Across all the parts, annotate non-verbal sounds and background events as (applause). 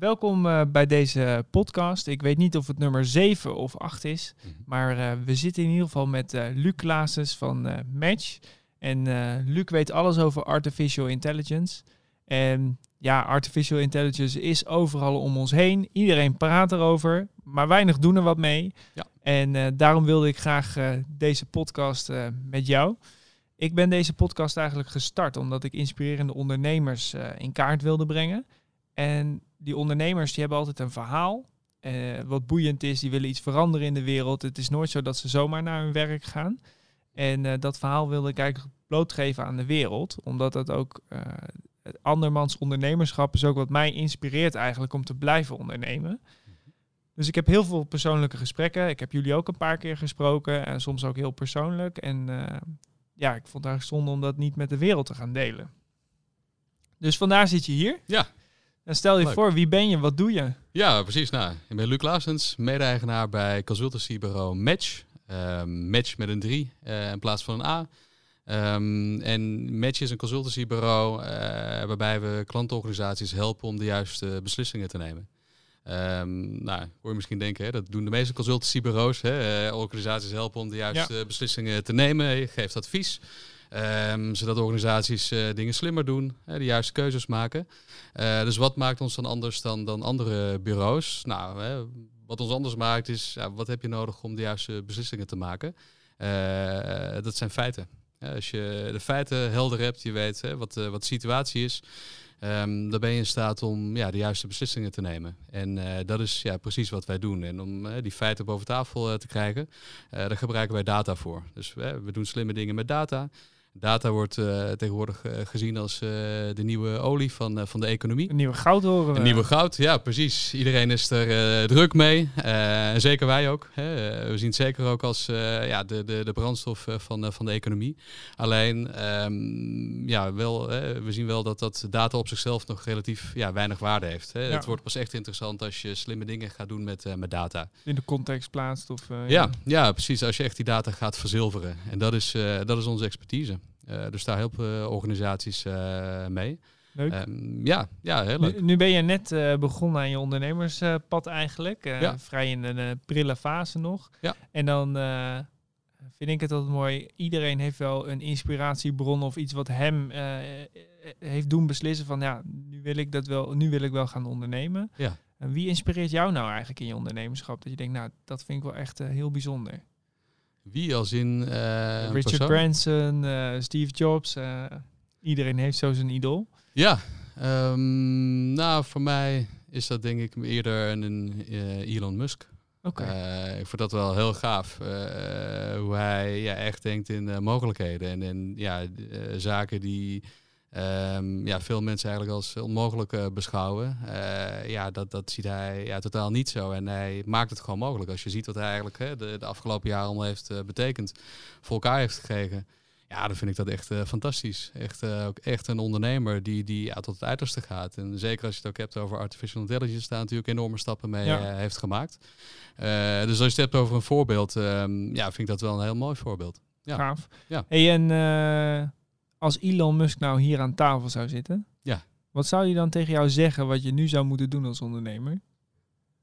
Welkom uh, bij deze podcast. Ik weet niet of het nummer 7 of 8 is, mm -hmm. maar uh, we zitten in ieder geval met uh, Luc Klaases van Match. En Luc weet alles over artificial intelligence. En ja, artificial intelligence is overal om ons heen. Iedereen praat erover, maar weinig doen er wat mee. Ja. En daarom wilde ik graag deze podcast met jou. Ik ben deze podcast eigenlijk gestart omdat ik inspirerende ondernemers in kaart wilde brengen. En die ondernemers die hebben altijd een verhaal. Uh, wat boeiend is, die willen iets veranderen in de wereld. Het is nooit zo dat ze zomaar naar hun werk gaan. En uh, dat verhaal wilde ik eigenlijk blootgeven aan de wereld. Omdat dat ook uh, andermans ondernemerschap is ook wat mij inspireert eigenlijk om te blijven ondernemen. Dus ik heb heel veel persoonlijke gesprekken. Ik heb jullie ook een paar keer gesproken. En soms ook heel persoonlijk. En ja, ik vond het eigenlijk zonde om dat niet met de wereld te gaan delen. Dus vandaar zit je hier. Ja. En stel je Leuk. voor, wie ben je? Wat doe je? Ja, precies. Nou, ik ben Luc Laasens, mede-eigenaar bij consultancybureau Match. Um, match met een 3 uh, in plaats van een A. Um, en Match is een consultancybureau uh, waarbij we klantenorganisaties helpen om de juiste beslissingen te nemen. Um, nou, hoor je misschien denken, hè, dat doen de meeste consultancybureaus. Hè, uh, organisaties helpen om de juiste ja. beslissingen te nemen. Je geeft advies. Um, zodat organisaties uh, dingen slimmer doen, de juiste keuzes maken. Uh, dus wat maakt ons dan anders dan, dan andere bureaus? Nou, wat ons anders maakt is, wat heb je nodig om de juiste beslissingen te maken? Uh, dat zijn feiten. Als je de feiten helder hebt, je weet wat, wat de situatie is, um, dan ben je in staat om ja, de juiste beslissingen te nemen. En dat is ja, precies wat wij doen. En om die feiten boven tafel te krijgen, daar gebruiken wij data voor. Dus we doen slimme dingen met data. Data wordt uh, tegenwoordig uh, gezien als uh, de nieuwe olie van, van de economie. Een nieuwe goud horen we. Een nieuwe goud, ja precies. Iedereen is er druk mee. en zeker wij ook. Hè. we zien het zeker ook als ja, de, de, de brandstof van, van de economie. Alleen, um, ja, wel, we zien wel dat dat data op zichzelf nog relatief ja, weinig waarde heeft. Hè. Ja. Het wordt pas echt interessant als je slimme dingen gaat doen met, met data. In de context plaatst? Of, ja. ja. Ja, precies. Als je echt die data gaat verzilveren. En dat is, dat is onze expertise. Uh, dus daar helpen organisaties uh, mee. Leuk. Um, ja, ja, heel leuk. Nu, nu ben je net uh, begonnen aan je ondernemerspad eigenlijk. Ja. Vrij in een prille fase nog. Ja. En dan vind ik het altijd mooi. Iedereen heeft wel een inspiratiebron of iets wat hem heeft doen beslissen van ja, nu wil ik dat wel, nu wil ik wel gaan ondernemen. Ja. En wie inspireert jou nou eigenlijk in je ondernemerschap? Dat je denkt, nou, dat vind ik wel echt heel bijzonder. Wie als in uh, Richard persoon? Branson, uh, Steve Jobs. Uh, iedereen heeft zo zijn idool. Ja, um, nou voor mij is dat denk ik eerder een Elon Musk. Oké. Okay. ik vind dat wel heel gaaf. hoe hij ja, echt denkt in mogelijkheden en in ja, zaken die Um, ja, veel mensen eigenlijk als onmogelijk uh, beschouwen. Uh, ja, dat, dat ziet hij ja, totaal niet zo. En hij maakt het gewoon mogelijk. Als je ziet wat hij eigenlijk hè, de, de afgelopen jaren allemaal heeft uh, betekend, voor elkaar heeft gekregen. Ja, dan vind ik dat echt fantastisch. Echt, ook echt een ondernemer die, die ja, tot het uiterste gaat. En zeker als je het ook hebt over artificial intelligence, daar natuurlijk enorme stappen mee Ja. heeft gemaakt. dus als je het hebt over een voorbeeld, um, ja, vind ik dat wel een heel mooi voorbeeld. Ja. Gaaf. Ja. Hey, en als Elon Musk nou hier aan tafel zou zitten, Ja. wat zou hij dan tegen jou zeggen wat je nu zou moeten doen als ondernemer?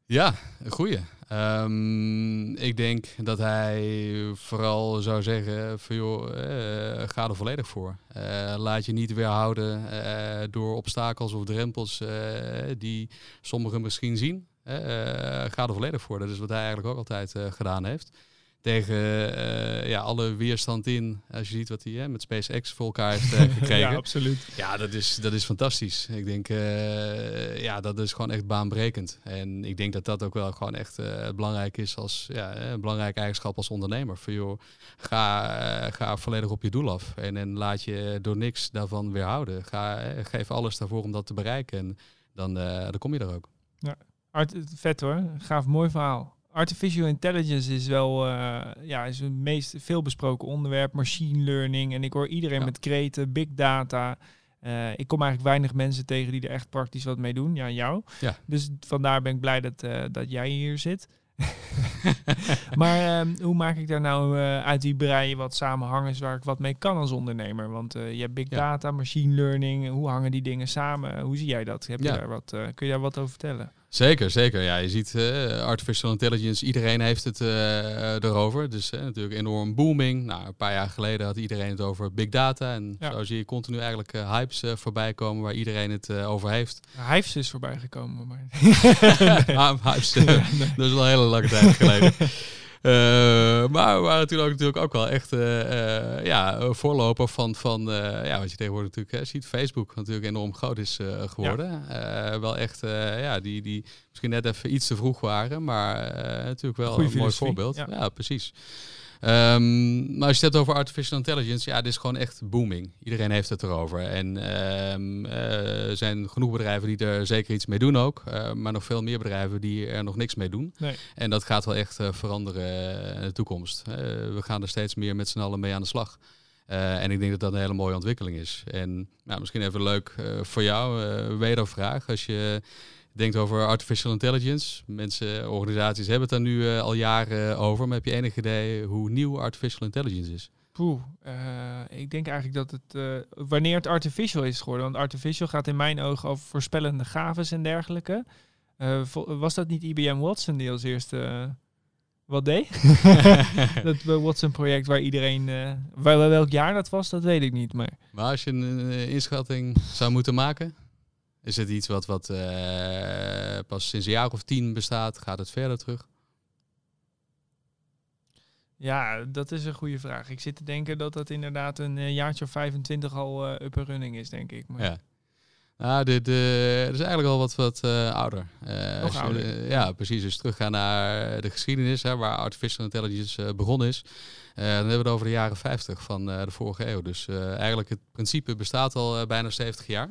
Ja, een goeie. Um, ik denk dat hij vooral zou zeggen van joh, uh, ga er volledig voor. Uh, laat je niet weerhouden uh, door obstakels of drempels die sommigen misschien zien. ga er volledig voor. Dat is wat hij eigenlijk ook altijd gedaan heeft tegen uh, ja, alle weerstand in. Als je ziet wat hij hè, met SpaceX voor elkaar heeft uh, (laughs) gekregen. ja, absoluut. Ja, dat is, dat is fantastisch. Ik denk, uh, ja, dat is gewoon echt baanbrekend. En ik denk dat dat ook wel gewoon echt belangrijk is als ja, een belangrijke eigenschap als ondernemer. Voor joh, ga, ga volledig op je doel af. En, en laat je door niks daarvan weerhouden. Ga, geef alles daarvoor om dat te bereiken. En dan, dan kom je er ook. Ja, Art, vet hoor. Gaaf, mooi verhaal artificial intelligence is wel uh, ja, is het meest veelbesproken onderwerp. Machine learning. En ik hoor iedereen Ja. met kreten, big data. Uh, ik kom eigenlijk weinig mensen tegen die er echt praktisch wat mee doen. Ja, jou. Ja. Dus vandaar ben ik blij dat, uh, dat jij hier zit. (laughs) maar ehm, hoe maak ik daar nou eh, uit die brei wat samenhangers waar ik wat mee kan als ondernemer? Want eh, je hebt big Ja. data, machine learning. Hoe hangen die dingen samen? Hoe zie jij dat? Heb je daar wat, eh, kun je daar wat over vertellen? Zeker, zeker. Ja, je ziet eh, artificial intelligence, iedereen heeft het eh, erover. Dus natuurlijk enorm booming. Nou, een paar jaar geleden had iedereen het over big data. En Ja. zo zie je continu eigenlijk eh, hypes voorbij komen waar iedereen het over heeft. Hives is voorbij gekomen. Maar... (laughs) Ah, hypes, (laughs) dat is wel een hele lange tijd geleden. (laughs) Eh, maar we waren toen ook natuurlijk ook wel echt eh, eh, ja, voorloper van, van ja, wat je tegenwoordig natuurlijk eh, ziet. Facebook natuurlijk enorm groot is geworden. Wel echt, ja, die, die misschien net even iets te vroeg waren, maar natuurlijk wel Goeie een mooi voorbeeld. ja. Ja, precies. Ehm, maar als je het hebt over artificial intelligence, ja, dit is gewoon echt booming. Iedereen heeft het erover. En ehm, eh, er zijn genoeg bedrijven die er zeker iets mee doen ook. eh, maar nog veel meer bedrijven die er nog niks mee doen. Nee. En dat gaat wel echt eh, veranderen in de toekomst. We gaan er steeds meer met z'n allen mee aan de slag. En ik denk dat dat een hele mooie ontwikkeling is. En nou, misschien even leuk voor jou, uh, wedervraag. Als je denkt over artificial intelligence. Mensen, organisaties hebben het daar nu eh, al jaren over. Maar heb je enig idee hoe nieuw artificial intelligence is? Poeh, eh, ik denk eigenlijk dat het, eh, wanneer het artificial is geworden, want artificial gaat in mijn ogen over voorspellende gaves en dergelijke. Was dat niet IBM Watson die als eerste wat deed? (laughs) (laughs) dat Watson-project waar iedereen, waar, welk jaar dat was, dat weet ik niet. Maar Maar als je een inschatting zou moeten maken, is het iets wat, wat eh, pas sinds een jaar of tien bestaat? Gaat het verder terug? ja, dat is een goede vraag. Ik zit te denken dat dat inderdaad een eh, jaartje of 25 al eh up and running is, denk ik. Maar, Ja. Nou, de, de, is eigenlijk al wat, wat ouder. Als je, ouder. eh, ja, precies. Als je teruggaat naar de geschiedenis, hè, waar artificial intelligence begonnen is. dan hebben we het over de jaren 50 van de vorige eeuw. Dus eigenlijk het principe bestaat al bijna 70 jaar.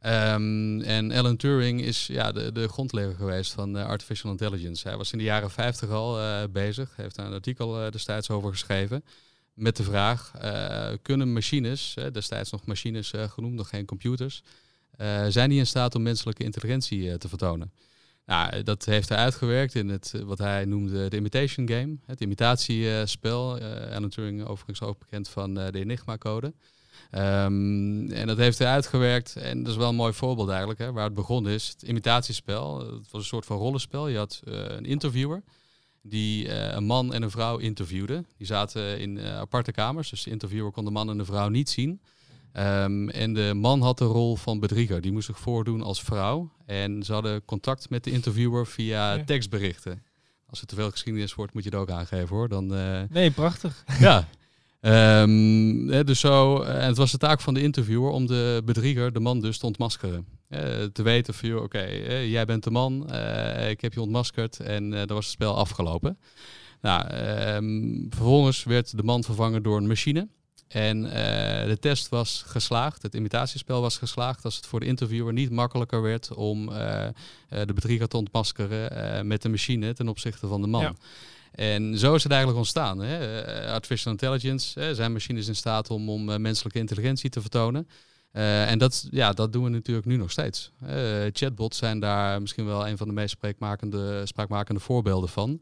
Ehm, en Alan Turing is ja, de, de grondlegger geweest van eh, artificial intelligence. Hij was in de jaren 50 al eh, bezig. Heeft daar een artikel eh, destijds over geschreven. Met de vraag, kunnen machines, destijds nog machines genoemd, nog geen computers, zijn die in staat om menselijke intelligentie te vertonen? Nou, dat heeft hij uitgewerkt in het, wat hij noemde de imitation game, het imitatiespel. Alan Turing overigens ook bekend van de Enigma-code. Ehm, en dat heeft hij uitgewerkt en dat is wel een mooi voorbeeld eigenlijk, hè, waar het begonnen is. Het imitatiespel, het was een soort van rollenspel. Je had eh, een interviewer die eh, een man en een vrouw interviewde. Die zaten in eh, aparte kamers, dus de interviewer kon de man en de vrouw niet zien. Ehm, en de man had de rol van bedrieger. Die moest zich voordoen als vrouw. En ze hadden contact met de interviewer via Ja. tekstberichten. Als er te veel geschiedenis wordt, moet je het ook aangeven hoor. Dan, Nee, prachtig. ja. (laughs) Ehm, dus zo, eh, en het was de taak van de interviewer om de bedrieger, de man dus, te ontmaskeren. Eh, te weten van, oké, eh, jij bent de man, ik heb je ontmaskerd en dan was het spel afgelopen. Nou, ehm, vervolgens werd de man vervangen door een machine. En de test was geslaagd, het imitatiespel was geslaagd als het voor de interviewer niet makkelijker werd om de bedrieger te ontmaskeren met de machine ten opzichte van de man. Ja. En zo is het eigenlijk ontstaan. Hè? Eh, Artificial intelligence, hè, zijn machines in staat om, om eh, menselijke intelligentie te vertonen. Eh, en dat, ja, dat doen we natuurlijk nu nog steeds. Chatbots zijn daar misschien wel een van de meest spraakmakende, spraakmakende voorbeelden van.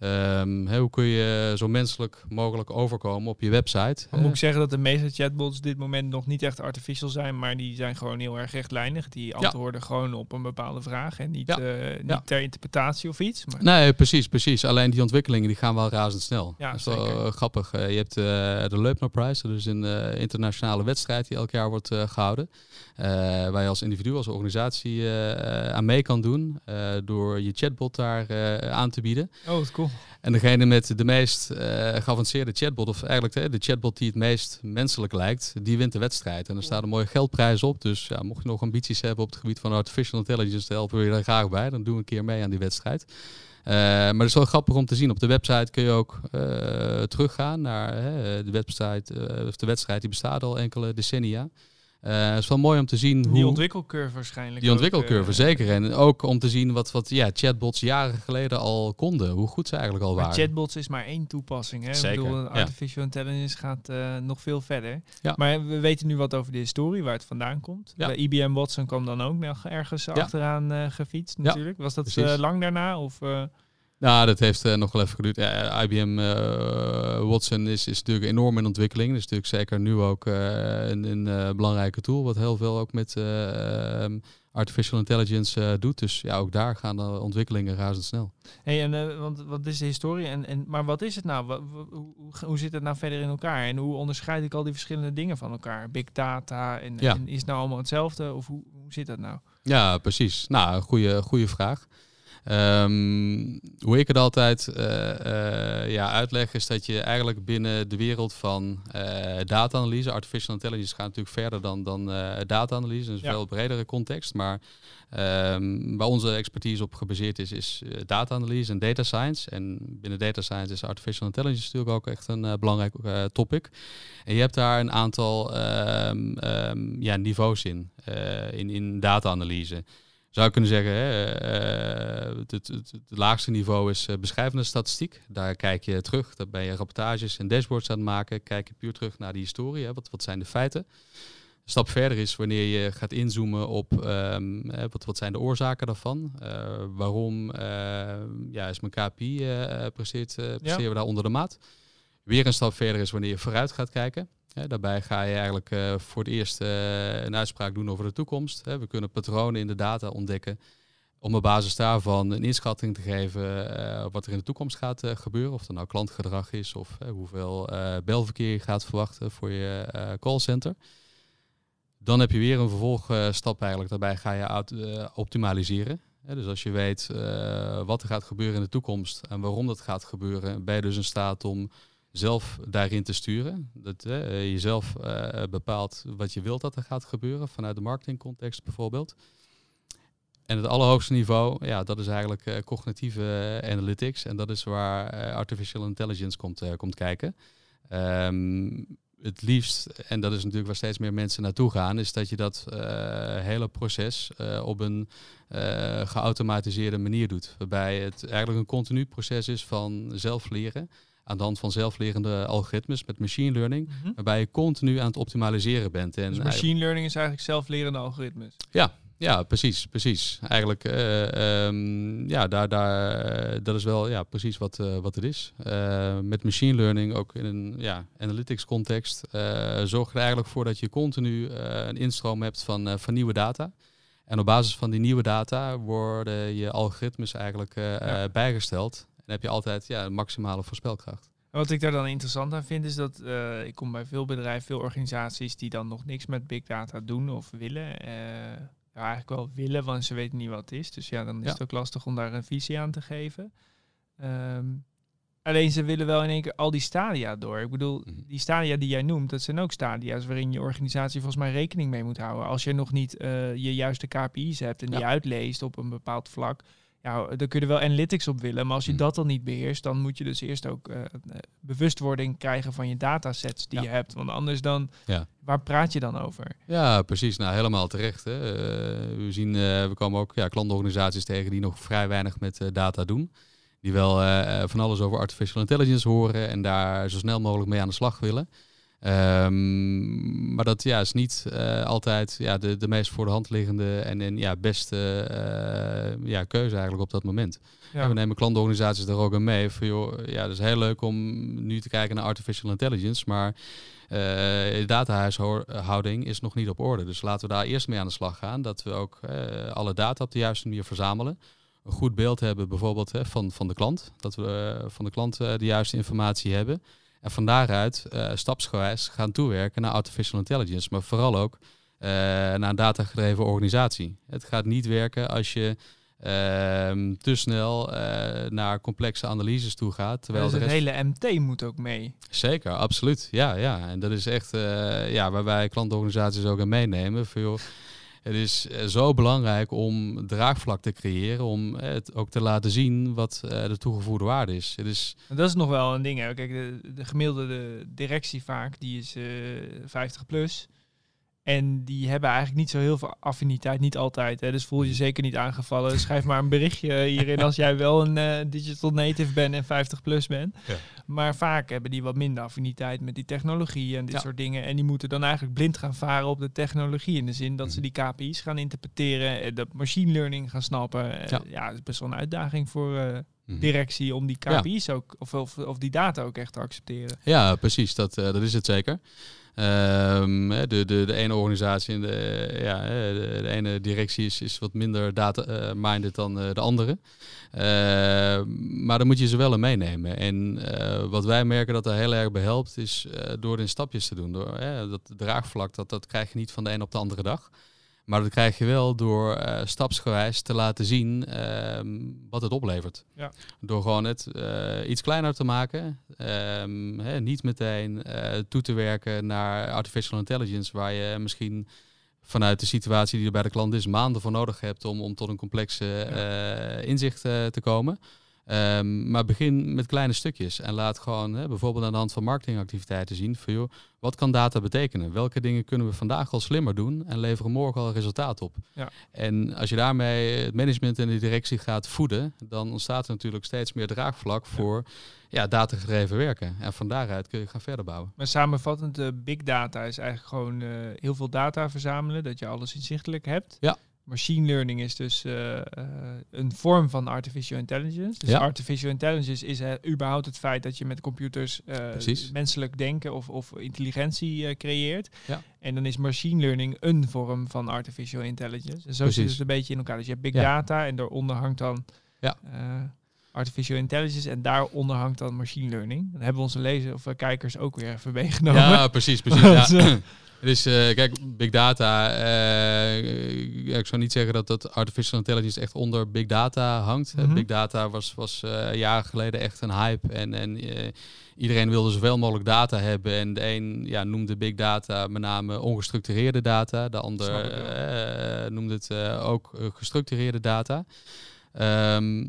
Ehm, hoe kun je zo menselijk mogelijk overkomen op je website? Dan Eh, moet ik zeggen dat de meeste chatbots op dit moment nog niet echt artificial zijn, maar die zijn gewoon heel erg rechtlijnig. Die antwoorden gewoon op een bepaalde vraag en niet, Ja. eh, niet Ja. ter interpretatie of iets. Maar Nee, precies, precies. Alleen die ontwikkelingen die gaan wel razendsnel. Ja, dat is wel eh, grappig. Eh, je hebt eh, de Leupner Prize, dat is een eh, internationale wedstrijd die elk jaar wordt eh, gehouden. Eh, waar je als individu, als organisatie eh, aan mee kan doen eh, door je chatbot daar eh, aan te bieden. oh, wat cool. En degene met de meest eh, geavanceerde chatbot, of eigenlijk de, de chatbot die het meest menselijk lijkt, die wint de wedstrijd. En er staat een mooie geldprijs op. Dus ja, mocht je nog ambities hebben op het gebied van artificial intelligence, dan helpen we je daar graag bij. Dan doen we een keer mee aan die wedstrijd. Eh, maar het is wel grappig om te zien. Op de website kun je ook eh, teruggaan naar de website, of de wedstrijd die bestaat al enkele decennia. Eh, het is wel mooi om te zien hoe... Die ontwikkelcurve waarschijnlijk. Die ontwikkelcurve, eh, zeker. En ook om te zien wat, wat ja, chatbots jaren geleden al konden. Hoe goed ze eigenlijk al Maar waren. chatbots is maar één toepassing. Hè? Zeker, Ik bedoel, ja. artificial intelligence gaat eh, nog veel verder. Ja. Maar we weten nu wat over de historie, waar het vandaan komt. Ja. IBM Watson kwam dan ook nog ergens achteraan eh, gefietst Ja, natuurlijk. Was dat eh, lang daarna? Of, eh, Nou, dat heeft nog wel even geduurd. IBM Watson is, is natuurlijk enorm in ontwikkeling. Dat is natuurlijk zeker nu ook een, een belangrijke tool, wat heel veel ook met ehm, artificial intelligence doet. Dus ja, ook daar gaan de ontwikkelingen razendsnel. Hey, en want wat is de historie? En, en, maar wat is het nou? Wat, hoe, hoe zit het nou verder in elkaar? En hoe onderscheid ik al die verschillende dingen van elkaar? Big data en, ja. en is het nou allemaal hetzelfde? Of hoe, hoe zit dat nou? Ja, precies. Nou, goede, goede vraag. Um, hoe ik het altijd uh, uh, ja, uitleg is dat je eigenlijk binnen de wereld van uh, data-analyse, artificial intelligence gaat natuurlijk verder dan, dan data-analyse, dus een veel bredere context. Maar um, waar onze expertise op gebaseerd is, is data-analyse en data science. En binnen data science is artificial intelligence natuurlijk ook echt een belangrijk topic. En je hebt daar een aantal um, ja, niveaus in, in, in data-analyse zou je kunnen zeggen, hè, uh, het, het, het, laagste niveau is uh, beschrijvende statistiek. Daar kijk je terug, daar ben je rapportages en dashboards aan het maken. Kijk je puur terug naar die historie, hè, wat, wat zijn de feiten. Een stap verder is wanneer je gaat inzoomen op um, wat, wat zijn de oorzaken daarvan. Uh, waarom ja, is mijn KPI presteert, presteren we daar onder de maat. Weer een stap verder is wanneer je vooruit gaat kijken daarbij ga je eigenlijk uh, voor het eerst uh, een uitspraak doen over de toekomst. we kunnen patronen in de data ontdekken om op basis daarvan een inschatting te geven uh, wat er in de toekomst gaat gebeuren. Of er nou klantgedrag is of hoeveel belverkeer je gaat verwachten voor je callcenter. Dan heb je weer een vervolgstap eigenlijk. Daarbij ga je optimaliseren. dus als je weet wat er gaat gebeuren in de toekomst en waarom dat gaat gebeuren, ben je dus in staat om zelf daarin te sturen. Dat uh, je zelf uh, bepaalt wat je wilt dat er gaat gebeuren, vanuit de marketingcontext bijvoorbeeld. En het allerhoogste niveau, ja, dat is eigenlijk uh, cognitieve analytics. En dat is waar artificial intelligence komt, komt kijken. Um, het liefst, en dat is natuurlijk waar steeds meer mensen naartoe gaan, is dat je dat hele proces op een geautomatiseerde manier doet. Waarbij het eigenlijk een continu proces is van zelf leren aan de hand van zelflerende algoritmes met machine learning, mhm. waarbij je continu aan het optimaliseren bent. En dus machine learning is eigenlijk zelflerende algoritmes? Ja, ja, precies, precies. Eigenlijk, uh, um, ja, daar, daar, dat is wel ja, precies wat, uh, wat het is. Met machine learning, ook in een ja, analytics context, zorg er eigenlijk voor dat je continu een instroom hebt van, van nieuwe data. En op basis van die nieuwe data worden je algoritmes eigenlijk ja. bijgesteld heb je altijd ja, maximale voorspelkracht. Wat ik daar dan interessant aan vind, is dat uh, ik kom bij veel bedrijven, veel organisaties die dan nog niks met big data doen of willen. Uh, ja, eigenlijk wel willen, want ze weten niet wat het is. Dus ja, dan is het ook lastig om daar een visie aan te geven. Um, alleen ze willen wel in één keer al die stadia door. Ik bedoel, mhm. die stadia die jij noemt, dat zijn ook stadia's waarin je organisatie volgens mij rekening mee moet houden. Als je nog niet uh, je juiste KPI's hebt en die uitleest op een bepaald vlak, ja, dan kun je er wel analytics op willen. Maar als je mm. dat dan niet beheerst, dan moet je dus eerst ook uh, bewustwording krijgen van je datasets die je hebt. Want anders dan, ja. waar praat je dan over? Ja, precies. Nou, helemaal terecht. Hè. Uh, we zien, we komen ook ja, klantenorganisaties tegen die nog vrij weinig met data doen. Die wel van alles over artificial intelligence horen en daar zo snel mogelijk mee aan de slag willen. Um, maar dat ja, is niet uh, altijd ja, de, de meest voor de hand liggende en, en ja, beste uh, ja, keuze eigenlijk op dat moment. Ja. we nemen klantenorganisaties er ook aan mee. Voor, joh, ja, het is heel leuk om nu te kijken naar artificial intelligence, maar uh, de datahuishouding is nog niet op orde. Dus laten we daar eerst mee aan de slag gaan. Dat we ook alle data op de juiste manier verzamelen. Een goed beeld hebben bijvoorbeeld van, van de klant. Dat we van de klant de juiste informatie hebben. En van daaruit uh, stapsgewijs gaan toewerken naar artificial intelligence, maar vooral ook uh, naar een datagedreven organisatie. Het gaat niet werken als je uh, te snel uh, naar complexe analyses toe gaat. Terwijl dus het rest... hele MT moet ook mee. Zeker, absoluut. Ja, ja. En dat is echt ja, waar wij klantorganisaties ook aan meenemen. Voor, het is eh, zo belangrijk om draagvlak te creëren, om eh, het ook te laten zien wat eh, de toegevoegde waarde is. Het is... Dat is nog wel een ding. Hè. Kijk, de, de gemiddelde directie vaak, die is uh, 50 plus. En die hebben eigenlijk niet zo heel veel affiniteit, niet altijd. Hè. Dus voel je mhm. zeker niet aangevallen. Schrijf maar een berichtje hierin als jij wel een uh, digital native bent en 50 plus bent. Ja. Maar vaak hebben die wat minder affiniteit met die technologie en dit soort dingen. En die moeten dan eigenlijk blind gaan varen op de technologie. In de zin dat ze mhm. die KPI's gaan interpreteren, dat machine learning gaan snappen. Ja, ja dat is best wel een uitdaging voor, uh, Mhm. directie om die KPI's ook, of, of, of die data ook echt te accepteren. Ja, precies. Dat, eh, dat is het zeker. Ehm, de, de, de ene organisatie de, ja, de, de ene directie is, is wat minder data-minded dan eh, de andere. Ehm, maar dan moet je ze wel in meenemen. En eh, wat wij merken dat er heel erg bij helpt, is eh, door in stapjes te doen. Door, dat draagvlak, dat, dat krijg je niet van de een op de andere dag. Maar dat krijg je wel door eh, stapsgewijs te laten zien ehm, wat het oplevert. Ja. Door gewoon het eh, iets kleiner te maken. ehm, hè, niet meteen eh, toe te werken naar artificial intelligence, waar je misschien vanuit de situatie die er bij de klant is, maanden voor nodig hebt om, om tot een complexe inzicht te komen. Ehm, maar begin met kleine stukjes en laat gewoon hè, bijvoorbeeld aan de hand van marketingactiviteiten zien van joh, wat kan data betekenen? Welke dingen kunnen we vandaag al slimmer doen en leveren morgen al resultaat op? Ja. En als je daarmee het management en de directie gaat voeden, dan ontstaat er natuurlijk steeds meer draagvlak voor ja, datagedreven werken. En van daaruit kun je gaan verder bouwen. Maar samenvattend, de big data is eigenlijk gewoon eh, heel veel data verzamelen, dat je alles inzichtelijk hebt. Ja. Machine learning is dus eh, eh, een vorm van artificial intelligence. Dus Ja. artificial intelligence is eh, überhaupt het feit dat je met computers menselijk denken of, of intelligentie creëert. Ja. En dan is machine learning een vorm van artificial intelligence. En zo zit het een beetje in elkaar. Dus je hebt big Ja. data en daaronder hangt dan artificial intelligence en daaronder hangt dan machine learning. Dan hebben we onze lezers of kijkers ook weer even meegenomen. Ja, precies, precies. (laughs) ja. (clears throat) Dus kijk, big data. eh, ik zou niet zeggen dat dat artificial intelligence echt onder big data hangt. Eh, Mhm. Big data was, was eh, jaren geleden echt een hype. En, en iedereen wilde zoveel mogelijk data hebben. En de een ja, noemde big data met name ongestructureerde data. De ander noemde het ook gestructureerde data. Ehm,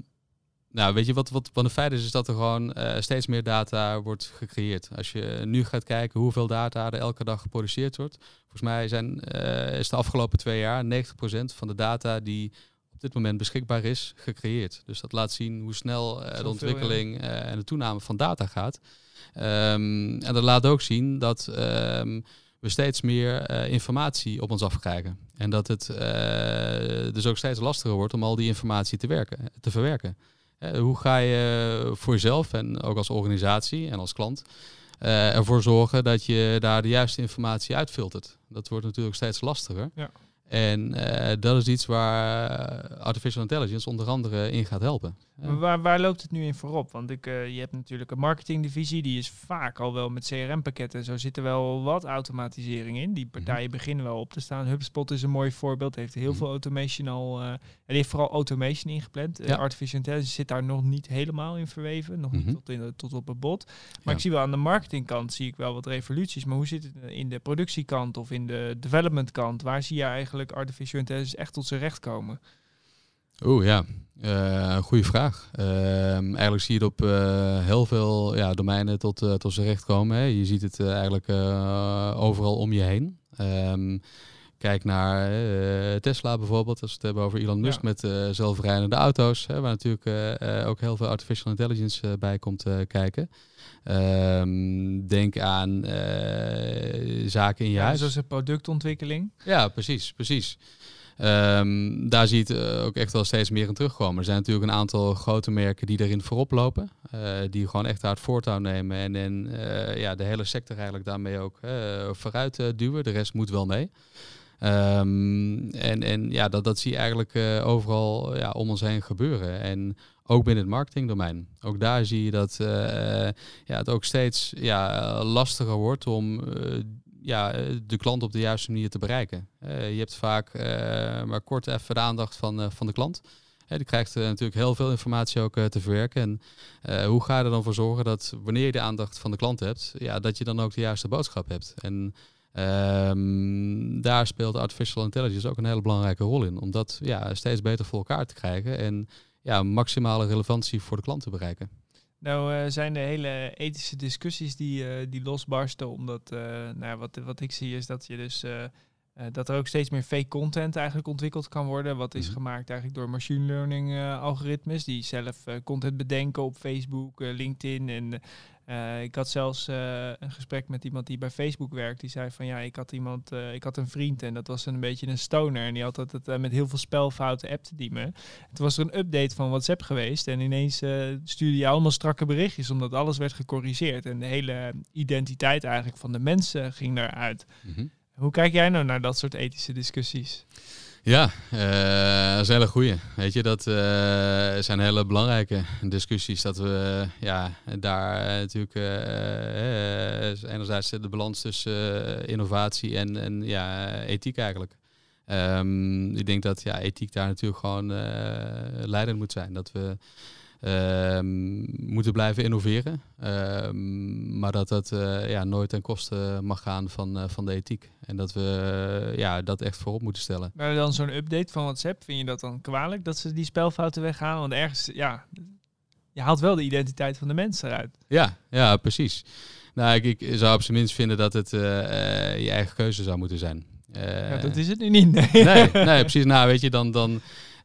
nou, weet je wat, wat, wat een feit is, is dat er gewoon eh, steeds meer data wordt gecreëerd. Als je nu gaat kijken hoeveel data er elke dag geproduceerd wordt. Volgens mij zijn, eh, is de afgelopen twee jaar 90% van de data die op dit moment beschikbaar is, gecreëerd. Dus dat laat zien hoe snel eh, de ontwikkeling en de toename van data gaat. Ehm, en dat laat ook zien dat ehm, we steeds meer informatie op ons afkrijgen. En dat het dus ook steeds lastiger wordt om al die informatie te, werken, te verwerken. Hoe ga je voor jezelf en ook als organisatie en als klant eh, ervoor zorgen dat je daar de juiste informatie uitfiltert? Dat wordt natuurlijk steeds lastiger. Ja. En eh, dat is iets waar artificial intelligence onder andere in gaat helpen. Ja. Waar, waar loopt het nu in voorop? Want ik, eh, je hebt natuurlijk een marketingdivisie, die is vaak al wel met CRM-pakketten. Zo zit er wel wat automatisering in. Die partijen beginnen wel op te staan. HubSpot is een mooi voorbeeld, heeft heel Mhm. veel automation al. en die heeft vooral automation ingepland. Eh, artificial intelligence zit daar nog niet helemaal in verweven, nog Mhm. niet tot, in, tot op het bot. Maar Ja. ik zie wel aan de marketingkant zie ik wel wat revoluties. Maar hoe zit het in de productiekant of in de developmentkant? Waar zie je eigenlijk artificial intelligence echt tot zijn recht komen? Oeh ja, Eh goede vraag. Ehm, eigenlijk zie je het op eh, heel veel ja, domeinen tot, eh, tot zijn recht komen. Hè. Je ziet het eigenlijk overal om je heen. Ehm, kijk naar Tesla bijvoorbeeld, als we het hebben over Elon Musk Ja. met zelfrijdende auto's. Hè, waar natuurlijk ook heel veel artificial intelligence bij komt kijken. Ehm, denk aan zaken in je Ja, huis. zoals productontwikkeling. Ja, precies, precies. Ehm, daar zie je het eh, ook echt wel steeds meer in terugkomen. Er zijn natuurlijk een aantal grote merken die erin voorop lopen. eh, die gewoon echt het voortouw nemen. En, en eh, ja, de hele sector eigenlijk daarmee ook vooruit duwen. De rest moet wel mee. Ehm, en, en ja, dat, dat zie je eigenlijk overal ja, om ons heen gebeuren. En ook binnen het marketingdomein. Ook daar zie je dat ja, het ook steeds ja, lastiger wordt om ja, eh, de klant op de juiste manier te bereiken. Eh, je hebt vaak eh, maar kort even de aandacht van, van de klant. Die krijgt natuurlijk heel veel informatie ook te verwerken. En hoe ga je er dan voor zorgen dat wanneer je de aandacht van de klant hebt, ja, dat je dan ook de juiste boodschap hebt. En ehm, daar speelt artificial intelligence ook een hele belangrijke rol in. Om dat ja, steeds beter voor elkaar te krijgen en ja, maximale relevantie voor de klant te bereiken. Nou eh, zijn er hele ethische discussies die, eh, die losbarsten. Omdat, eh, nou, wat, wat ik zie is dat je dus... dat er ook steeds meer fake content eigenlijk ontwikkeld kan worden. Wat is Mhm. gemaakt eigenlijk door machine learning algoritmes. Die zelf content bedenken op Facebook, LinkedIn. En Uh, ik had zelfs uh, een gesprek met iemand die bij Facebook werkt. Die zei van ja, ik had iemand, uh, ik had een vriend en dat was een beetje een stoner. En die had het met heel veel spelfouten appte die me. Toen was er een update van WhatsApp geweest. En ineens stuurde je allemaal strakke berichtjes, omdat alles werd gecorrigeerd. En de hele identiteit eigenlijk van de mensen ging daaruit. Mm -hmm. Hoe kijk jij nou naar dat soort ethische discussies? Ja, uh, dat is een hele goeie. Weet je, dat uh, zijn hele belangrijke discussies. Dat we ja, daar natuurlijk enerzijds de balans tussen innovatie en, en ja, ethiek eigenlijk. Um, ik denk dat ja, ethiek daar natuurlijk gewoon leidend moet zijn. Dat we Ehm, moeten blijven innoveren. Ehm, maar dat dat uh, ja, nooit ten koste mag gaan van, uh, van de ethiek. En dat we ja, dat echt voorop moeten stellen. Maar dan zo'n update van WhatsApp, vind je dat dan kwalijk dat ze die spelfouten weghalen? Want ergens, ja, je haalt wel de identiteit van de mensen eruit. Ja, ja precies. Nou, ik, ik zou op zijn minst vinden dat het uh, je eigen keuze zou moeten zijn. ja, dat is het nu niet. Nee, nee, nee (laughs) precies. Nou, weet je, dan, dan,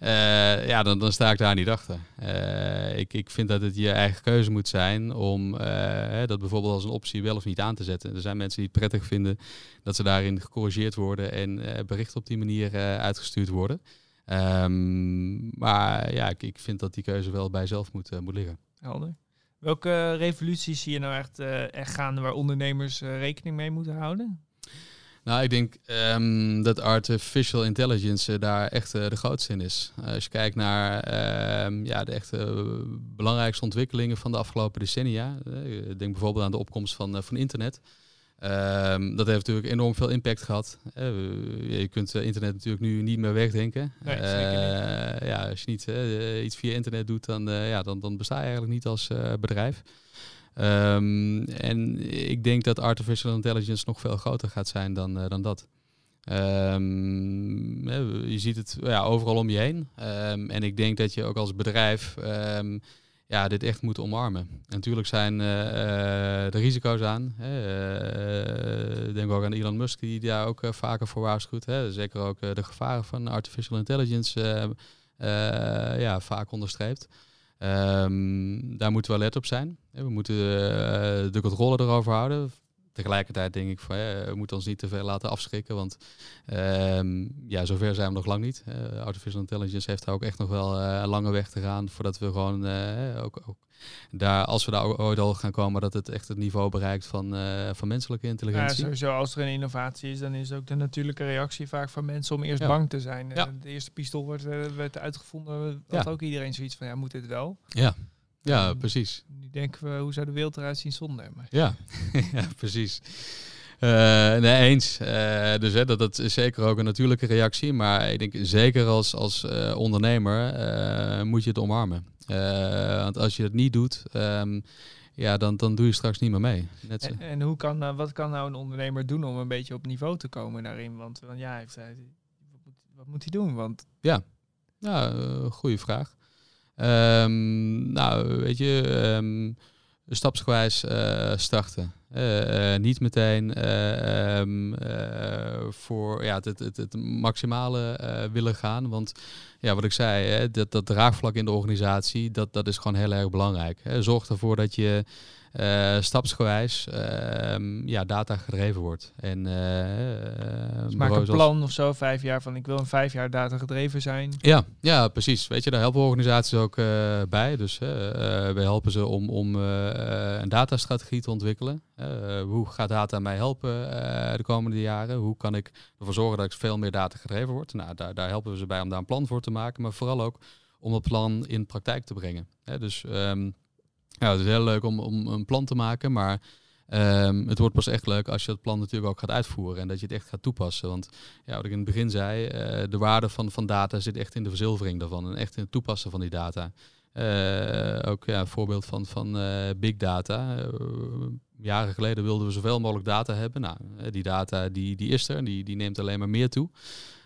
uh, ja, dan, dan sta ik daar niet achter. Uh, ik, ik vind dat het je eigen keuze moet zijn om uh, dat bijvoorbeeld als een optie wel of niet aan te zetten. Er zijn mensen die het prettig vinden dat ze daarin gecorrigeerd worden en berichten op die manier uitgestuurd worden. Um, maar ja, ik, ik vind dat die keuze wel bij jezelf moet, moet liggen. Welke revoluties zie je nou echt, echt gaan waar ondernemers rekening mee moeten houden? Nou, ik denk um, dat artificial intelligence uh, daar echt uh, de grootste in is. Uh, als je kijkt naar uh, ja, de echte belangrijkste ontwikkelingen van de afgelopen decennia. ik denk bijvoorbeeld aan de opkomst van, van internet. Um, dat heeft natuurlijk enorm veel impact gehad. je kunt internet natuurlijk nu niet meer wegdenken. Nee, ja, als je niet iets via internet doet, dan, ja, dan, dan besta je eigenlijk niet als bedrijf. Um, en ik denk dat artificial intelligence nog veel groter gaat zijn dan, uh, dan dat. Um, je ziet het ja, overal om je heen. Um, en ik denk dat je ook als bedrijf ja, dit echt moet omarmen. En natuurlijk zijn uh, de risico's aan. Denk ook aan Elon Musk, die daar ook vaker voor waarschuwt. Hè. Zeker ook de gevaren van artificial intelligence ja, vaak onderstreept. Um, daar moeten we alert op zijn. We moeten uh, de controle erover houden. Tegelijkertijd denk ik van we moeten ons niet te veel laten afschrikken, want um, ja, zover zijn we nog lang niet. Uh, artificial intelligence heeft daar ook echt nog wel uh, een lange weg te gaan voordat we gewoon ook, ook, daar, als we daar ooit al gaan komen, dat het echt het niveau bereikt van, van menselijke intelligentie. Ja, sowieso als er een innovatie is, dan is ook de natuurlijke reactie vaak van mensen om eerst bang te zijn. Ja. De eerste pistool werd, werd uitgevonden, had ja. ook iedereen zoiets van ja, moet dit wel? Ja. Ja, precies. Nu denken we, hoe zou de wereld eruit zien zonder? Maar... Ja. (laughs) ja, precies. Uh, nee, eens. Uh, dus hè, dat, dat is zeker ook een natuurlijke reactie. Maar ik denk zeker als, als uh, ondernemer moet je het omarmen. want als je het niet doet, um, ja, dan, dan doe je straks niet meer mee. Net en, en, hoe kan, wat kan nou een ondernemer doen om een beetje op niveau te komen daarin? Want, want ja, heeft hij, wat, moet, wat moet hij doen? Want... Ja, ja goede vraag. Um, nou, weet je, um, stapsgewijs uh, starten. Uh, uh, niet meteen um, voor ja, het, het, het maximale willen gaan. Want ja, wat ik zei, hè, dat, dat draagvlak in de organisatie, dat, dat is gewoon heel erg belangrijk. Hè. Zorg ervoor dat je uh, stapsgewijs uh, ja, data gedreven wordt. En, uh, dus maak een plan of zo, vijf jaar van ik wil een vijf jaar data gedreven zijn. Ja, ja precies. Weet je, daar helpen organisaties ook bij. Dus we helpen ze om, om een datastrategie te ontwikkelen. hoe gaat data mij helpen de komende jaren? Hoe kan ik ervoor zorgen dat ik veel meer data gedreven word? Nou, daar, daar helpen we ze bij om daar een plan voor te maken, maar vooral ook om dat plan in praktijk te brengen. dus um, ja, het is heel leuk om, om een plan te maken, maar um, het wordt pas echt leuk als je het plan natuurlijk ook gaat uitvoeren en dat je het echt gaat toepassen. Want ja, wat ik in het begin zei, uh, de waarde van, van data zit echt in de verzilvering daarvan en echt in het toepassen van die data. Uh, ook ja, een voorbeeld van, van uh, big data. jaren geleden wilden we zoveel mogelijk data hebben. Nou, die data die, die is er en die, die neemt alleen maar meer toe.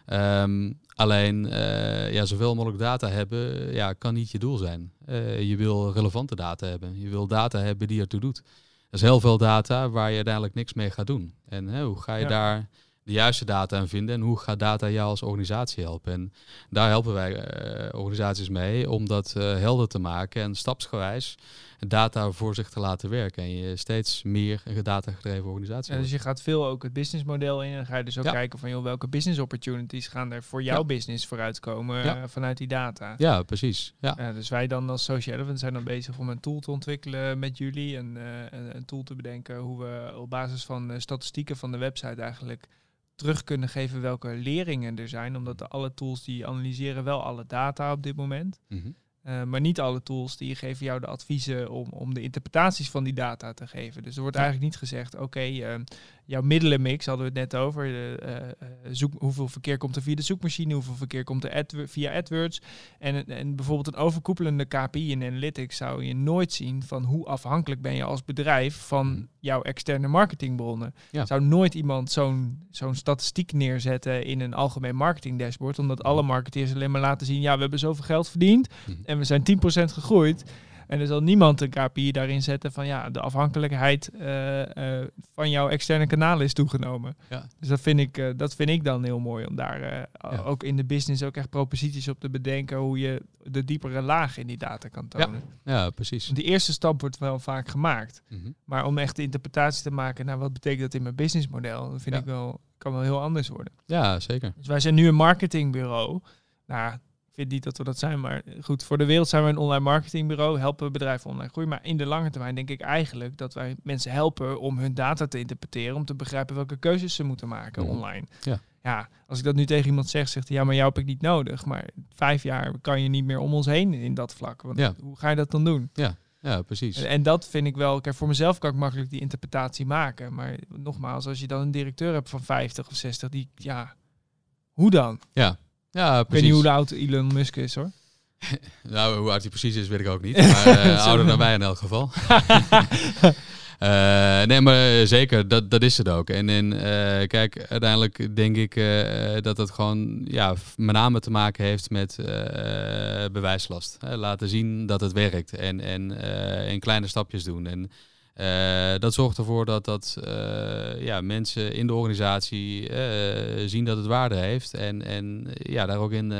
Um, alleen, uh, ja, zoveel mogelijk data hebben, ja, kan niet je doel zijn. Uh, je wil relevante data hebben. Je wil data hebben die ertoe doet. Er is heel veel data waar je uiteindelijk niks mee gaat doen. En hoe ga je ja. daar de juiste data aan vinden en hoe gaat data jou als organisatie helpen. En daar helpen wij uh, organisaties mee om dat helder te maken en stapsgewijs data voor zich te laten werken. En je steeds meer een data-gedreven organisatie ja, Dus je gaat veel ook het businessmodel in en ga je dus ook kijken van joh, welke business opportunities gaan er voor jouw business vooruitkomen uh, vanuit die data. Ja, precies. Ja. dus wij dan als Social Elephant zijn dan bezig om een tool te ontwikkelen met jullie en een, een, tool te bedenken hoe we op basis van statistieken van de website eigenlijk terug kunnen geven welke leringen er zijn. Omdat alle tools die analyseren wel alle data op dit moment. Mm uh, maar niet alle tools die geven jou de adviezen om, om de interpretaties van die data te geven. Dus er wordt eigenlijk niet gezegd, oké, okay, uh, jouw middelenmix hadden we het net over. De, uh, zoek, hoeveel verkeer komt er via de zoekmachine, hoeveel verkeer komt er ad, via AdWords. En, en bijvoorbeeld een overkoepelende KPI in Analytics zou je nooit zien van hoe afhankelijk ben je als bedrijf van mhm. jouw externe marketingbronnen. Zou nooit iemand zo'n zo'n statistiek neerzetten in een algemeen marketing dashboard, omdat alle marketeers alleen maar laten zien, ja, we hebben zoveel geld verdiend mhm. en we zijn 10% gegroeid. En er zal niemand een KPI daarin zetten van ja, de afhankelijkheid uh, uh, van jouw externe kanalen is toegenomen. Ja. Dus dat vind, ik, uh, dat vind ik dan heel mooi om daar ook in de business ook echt proposities op te bedenken hoe je de diepere laag in die data kan tonen. Ja, ja precies. Die eerste stap wordt wel vaak gemaakt. Mm -hmm. Maar om echt de interpretatie te maken, nou wat betekent dat in mijn businessmodel, dat vind ik wel, kan wel heel anders worden. Ja, zeker. Dus wij zijn nu een marketingbureau. Nou, vind niet dat we dat zijn, maar goed, voor de wereld zijn we een online marketingbureau, helpen we bedrijven online groeien. Maar in de lange termijn denk ik eigenlijk dat wij mensen helpen om hun data te interpreteren, om te begrijpen welke keuzes ze moeten maken online. Ja. ja, als ik dat nu tegen iemand zeg, zegt hij, ja, maar jou heb ik niet nodig. Maar vijf jaar kan je niet meer om ons heen in dat vlak. Want ja. hoe ga je dat dan doen? Ja. Ja, precies. En, dat vind ik wel, kijk, voor mezelf kan ik makkelijk die interpretatie maken. Maar nogmaals, als je dan een directeur hebt van 50 of 60, die, ja, hoe dan? Ja, ja, precies. Ik weet niet hoe oud Elon Musk is hoor. (laughs) nou, hoe oud hij precies is, weet ik ook niet. (laughs) Maar uh, ouder dan wij in elk geval. Uh, (laughs) nee, maar zeker, dat, dat is het ook. En, en uh, kijk, uiteindelijk denk ik uh, dat het gewoon ja, met name te maken heeft met bewijslast. laten zien dat het werkt en, en in kleine stapjes doen. En uh, dat zorgt ervoor dat, dat uh, ja, mensen in de organisatie uh, zien dat het waarde heeft en, en ja, daar ook in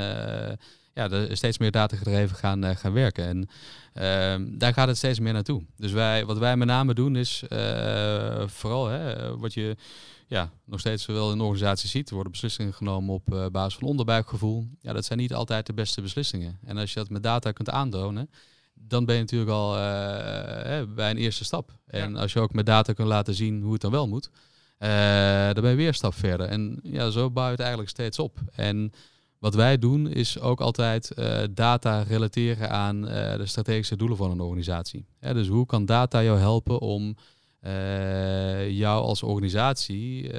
ja, steeds meer data gedreven gaan, gaan werken. En ehm, daar gaat het steeds meer naartoe. Dus wij, wat wij met name doen is vooral hè, wat je ja, nog steeds wel in de organisatie ziet. Er worden beslissingen genomen op basis van onderbuikgevoel. Ja, dat zijn niet altijd de beste beslissingen. En als je dat met data kunt aantonen dan ben je natuurlijk al uh, bij een eerste stap. En als je ook met data kunt laten zien hoe het dan wel moet, uh, dan ben je weer een stap verder. En ja, zo bouw je het eigenlijk steeds op. En wat wij doen is ook altijd data relateren aan de strategische doelen van een organisatie. dus hoe kan data jou helpen om jou als organisatie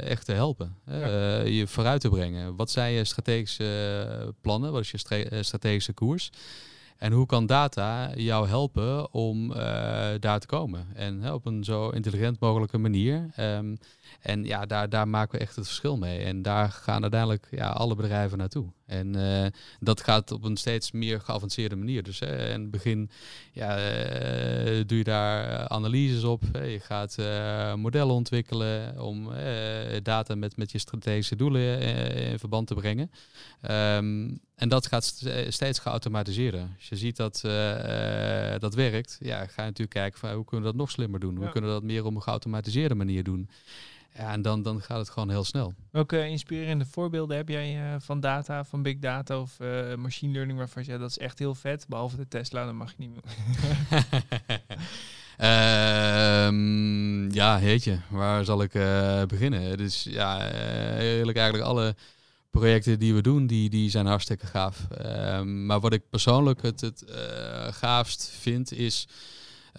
echt te helpen, je vooruit te brengen? Wat zijn je strategische plannen? Wat is je strategische koers? En hoe kan data jou helpen om uh, daar te komen? En op een zo intelligent mogelijke manier. Um, en ja, daar, daar maken we echt het verschil mee. En daar gaan uiteindelijk ja, alle bedrijven naartoe. En uh, dat gaat op een steeds meer geavanceerde manier. Dus uh, in het begin ja, uh, doe je daar analyses op. je gaat modellen ontwikkelen om data met, met je strategische doelen in verband te brengen. Um, en dat gaat steeds geautomatiseerd. Als je ziet dat dat werkt, ja, ga je natuurlijk kijken van hoe kunnen we dat nog slimmer doen? Hoe kunnen we dat meer op een geautomatiseerde manier doen? Ja, en dan, dan gaat het gewoon heel snel. Welke inspirerende voorbeelden heb jij uh, van data, van big data of uh, machine learning waarvan je ja, dat is echt heel vet, behalve de Tesla, dan mag je niet meer. um, (laughs) ja, heetje, waar zal ik uh, beginnen? Dus ja, eigenlijk eigenlijk alle projecten die we doen, die, die zijn hartstikke gaaf. Um, maar wat ik persoonlijk het, het gaafst vind, is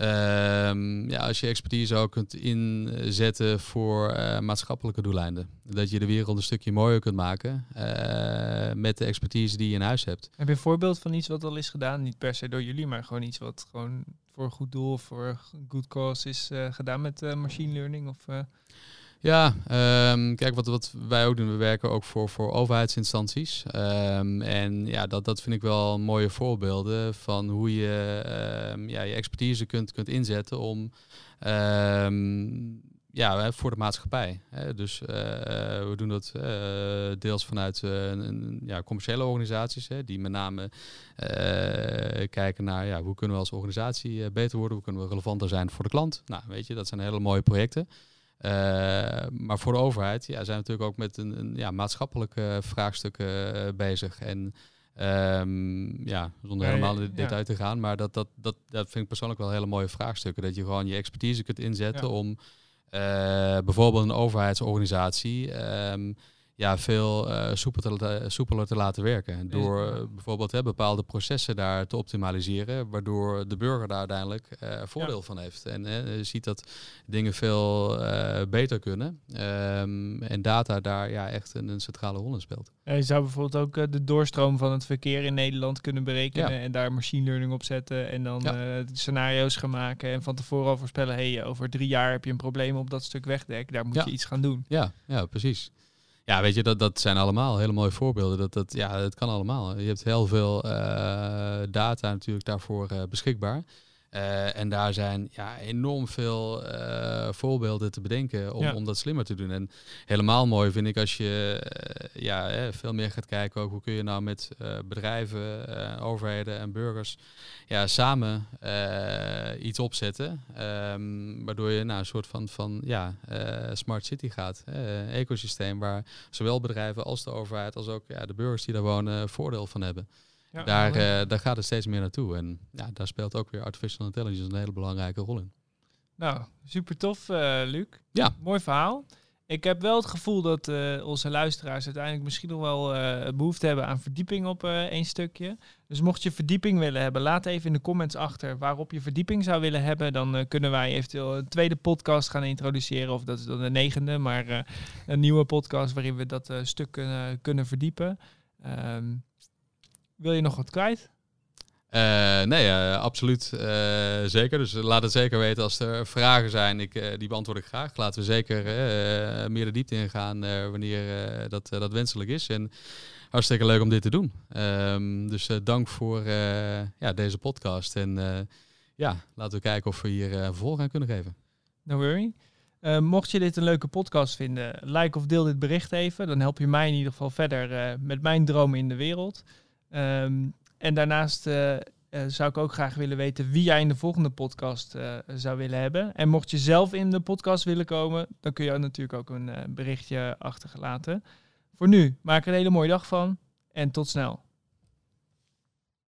Um, ja, als je expertise ook kunt inzetten voor uh, maatschappelijke doeleinden. Dat je de wereld een stukje mooier kunt maken uh, met de expertise die je in huis hebt. Heb je een voorbeeld van iets wat al is gedaan? Niet per se door jullie, maar gewoon iets wat gewoon voor een goed doel voor good cause is uh, gedaan met machine learning? Of, ja, um, kijk, wat, wat wij ook doen, we werken ook voor, voor overheidsinstanties. Um, en ja, dat, dat vind ik wel mooie voorbeelden van hoe je um, ja, je expertise kunt, kunt inzetten om ja, voor de maatschappij. Dus we doen dat deels vanuit een, ja, commerciële organisaties, hè, die met name kijken naar ja, hoe kunnen we als organisatie beter worden, hoe kunnen we relevanter zijn voor de klant. Nou, weet je, dat zijn hele mooie projecten. Maar voor de overheid ja, zijn we natuurlijk ook met een, een ja, maatschappelijke vraagstukken bezig. En Um, ja, zonder helemaal in detail te gaan. Maar dat, dat, dat, dat vind ik persoonlijk wel hele mooie vraagstukken. Dat je gewoon je expertise kunt inzetten om uh, bijvoorbeeld een overheidsorganisatie um, ja, veel uh, soepeler, soepeler te laten werken. Door uh, bijvoorbeeld hè, bepaalde processen daar te optimaliseren, waardoor de burger daar uiteindelijk uh, voordeel van heeft. En je ziet dat dingen veel beter kunnen. Um, en data daar ja, echt een, een, centrale rol in speelt. je zou bijvoorbeeld ook de doorstroom van het verkeer in Nederland kunnen berekenen en daar machine learning op zetten en dan scenario's gaan maken en van tevoren al voorspellen, hey, over drie jaar heb je een probleem op dat stuk wegdek, daar moet je iets gaan doen. Ja, ja precies. Ja, weet je, dat, dat zijn allemaal hele mooie voorbeelden. Dat, dat, ja, het kan allemaal. Je hebt heel veel uh, data natuurlijk daarvoor uh, beschikbaar. Uh, en daar zijn ja, enorm veel uh, voorbeelden te bedenken om, ja. om dat slimmer te doen. En helemaal mooi vind ik als je uh, ja, veel meer gaat kijken ook hoe kun je nou met bedrijven, overheden en burgers ja, samen iets opzetten. Um, waardoor je naar nou, een soort van, van ja, smart city gaat. Een ecosysteem waar zowel bedrijven als de overheid als ook ja, de burgers die daar wonen voordeel van hebben. Ja, daar, uh, daar gaat het steeds meer naartoe. En ja, daar speelt ook weer artificial intelligence een hele belangrijke rol in. Nou, super tof, uh, Luc. Ja. Mooi verhaal. Ik heb wel het gevoel dat uh, onze luisteraars uiteindelijk misschien nog wel behoefte hebben aan verdieping op één stukje. Dus mocht je verdieping willen hebben, laat even in de comments achter waarop je verdieping zou willen hebben. Dan kunnen wij eventueel een tweede podcast gaan introduceren. Of dat is dan de negende, maar een nieuwe podcast waarin we dat stuk kunnen, kunnen verdiepen. Um, wil je nog wat kwijt? Uh, nee, uh, absoluut. Uh, zeker. Dus laat het zeker weten als er vragen zijn. Ik, die beantwoord ik graag. Laten we zeker meer de diepte ingaan wanneer dat, dat wenselijk is. En hartstikke leuk om dit te doen. Um, dus dank voor ja, deze podcast. En ja, laten we kijken of we hier vervolg aan kunnen geven. No worry. mocht je dit een leuke podcast vinden, like of deel dit bericht even. Dan help je mij in ieder geval verder met mijn dromen in de wereld. Um, en daarnaast uh, zou ik ook graag willen weten wie jij in de volgende podcast uh, zou willen hebben. En mocht je zelf in de podcast willen komen, dan kun je natuurlijk ook een berichtje achterlaten. Voor nu, maak er een hele mooie dag van en tot snel.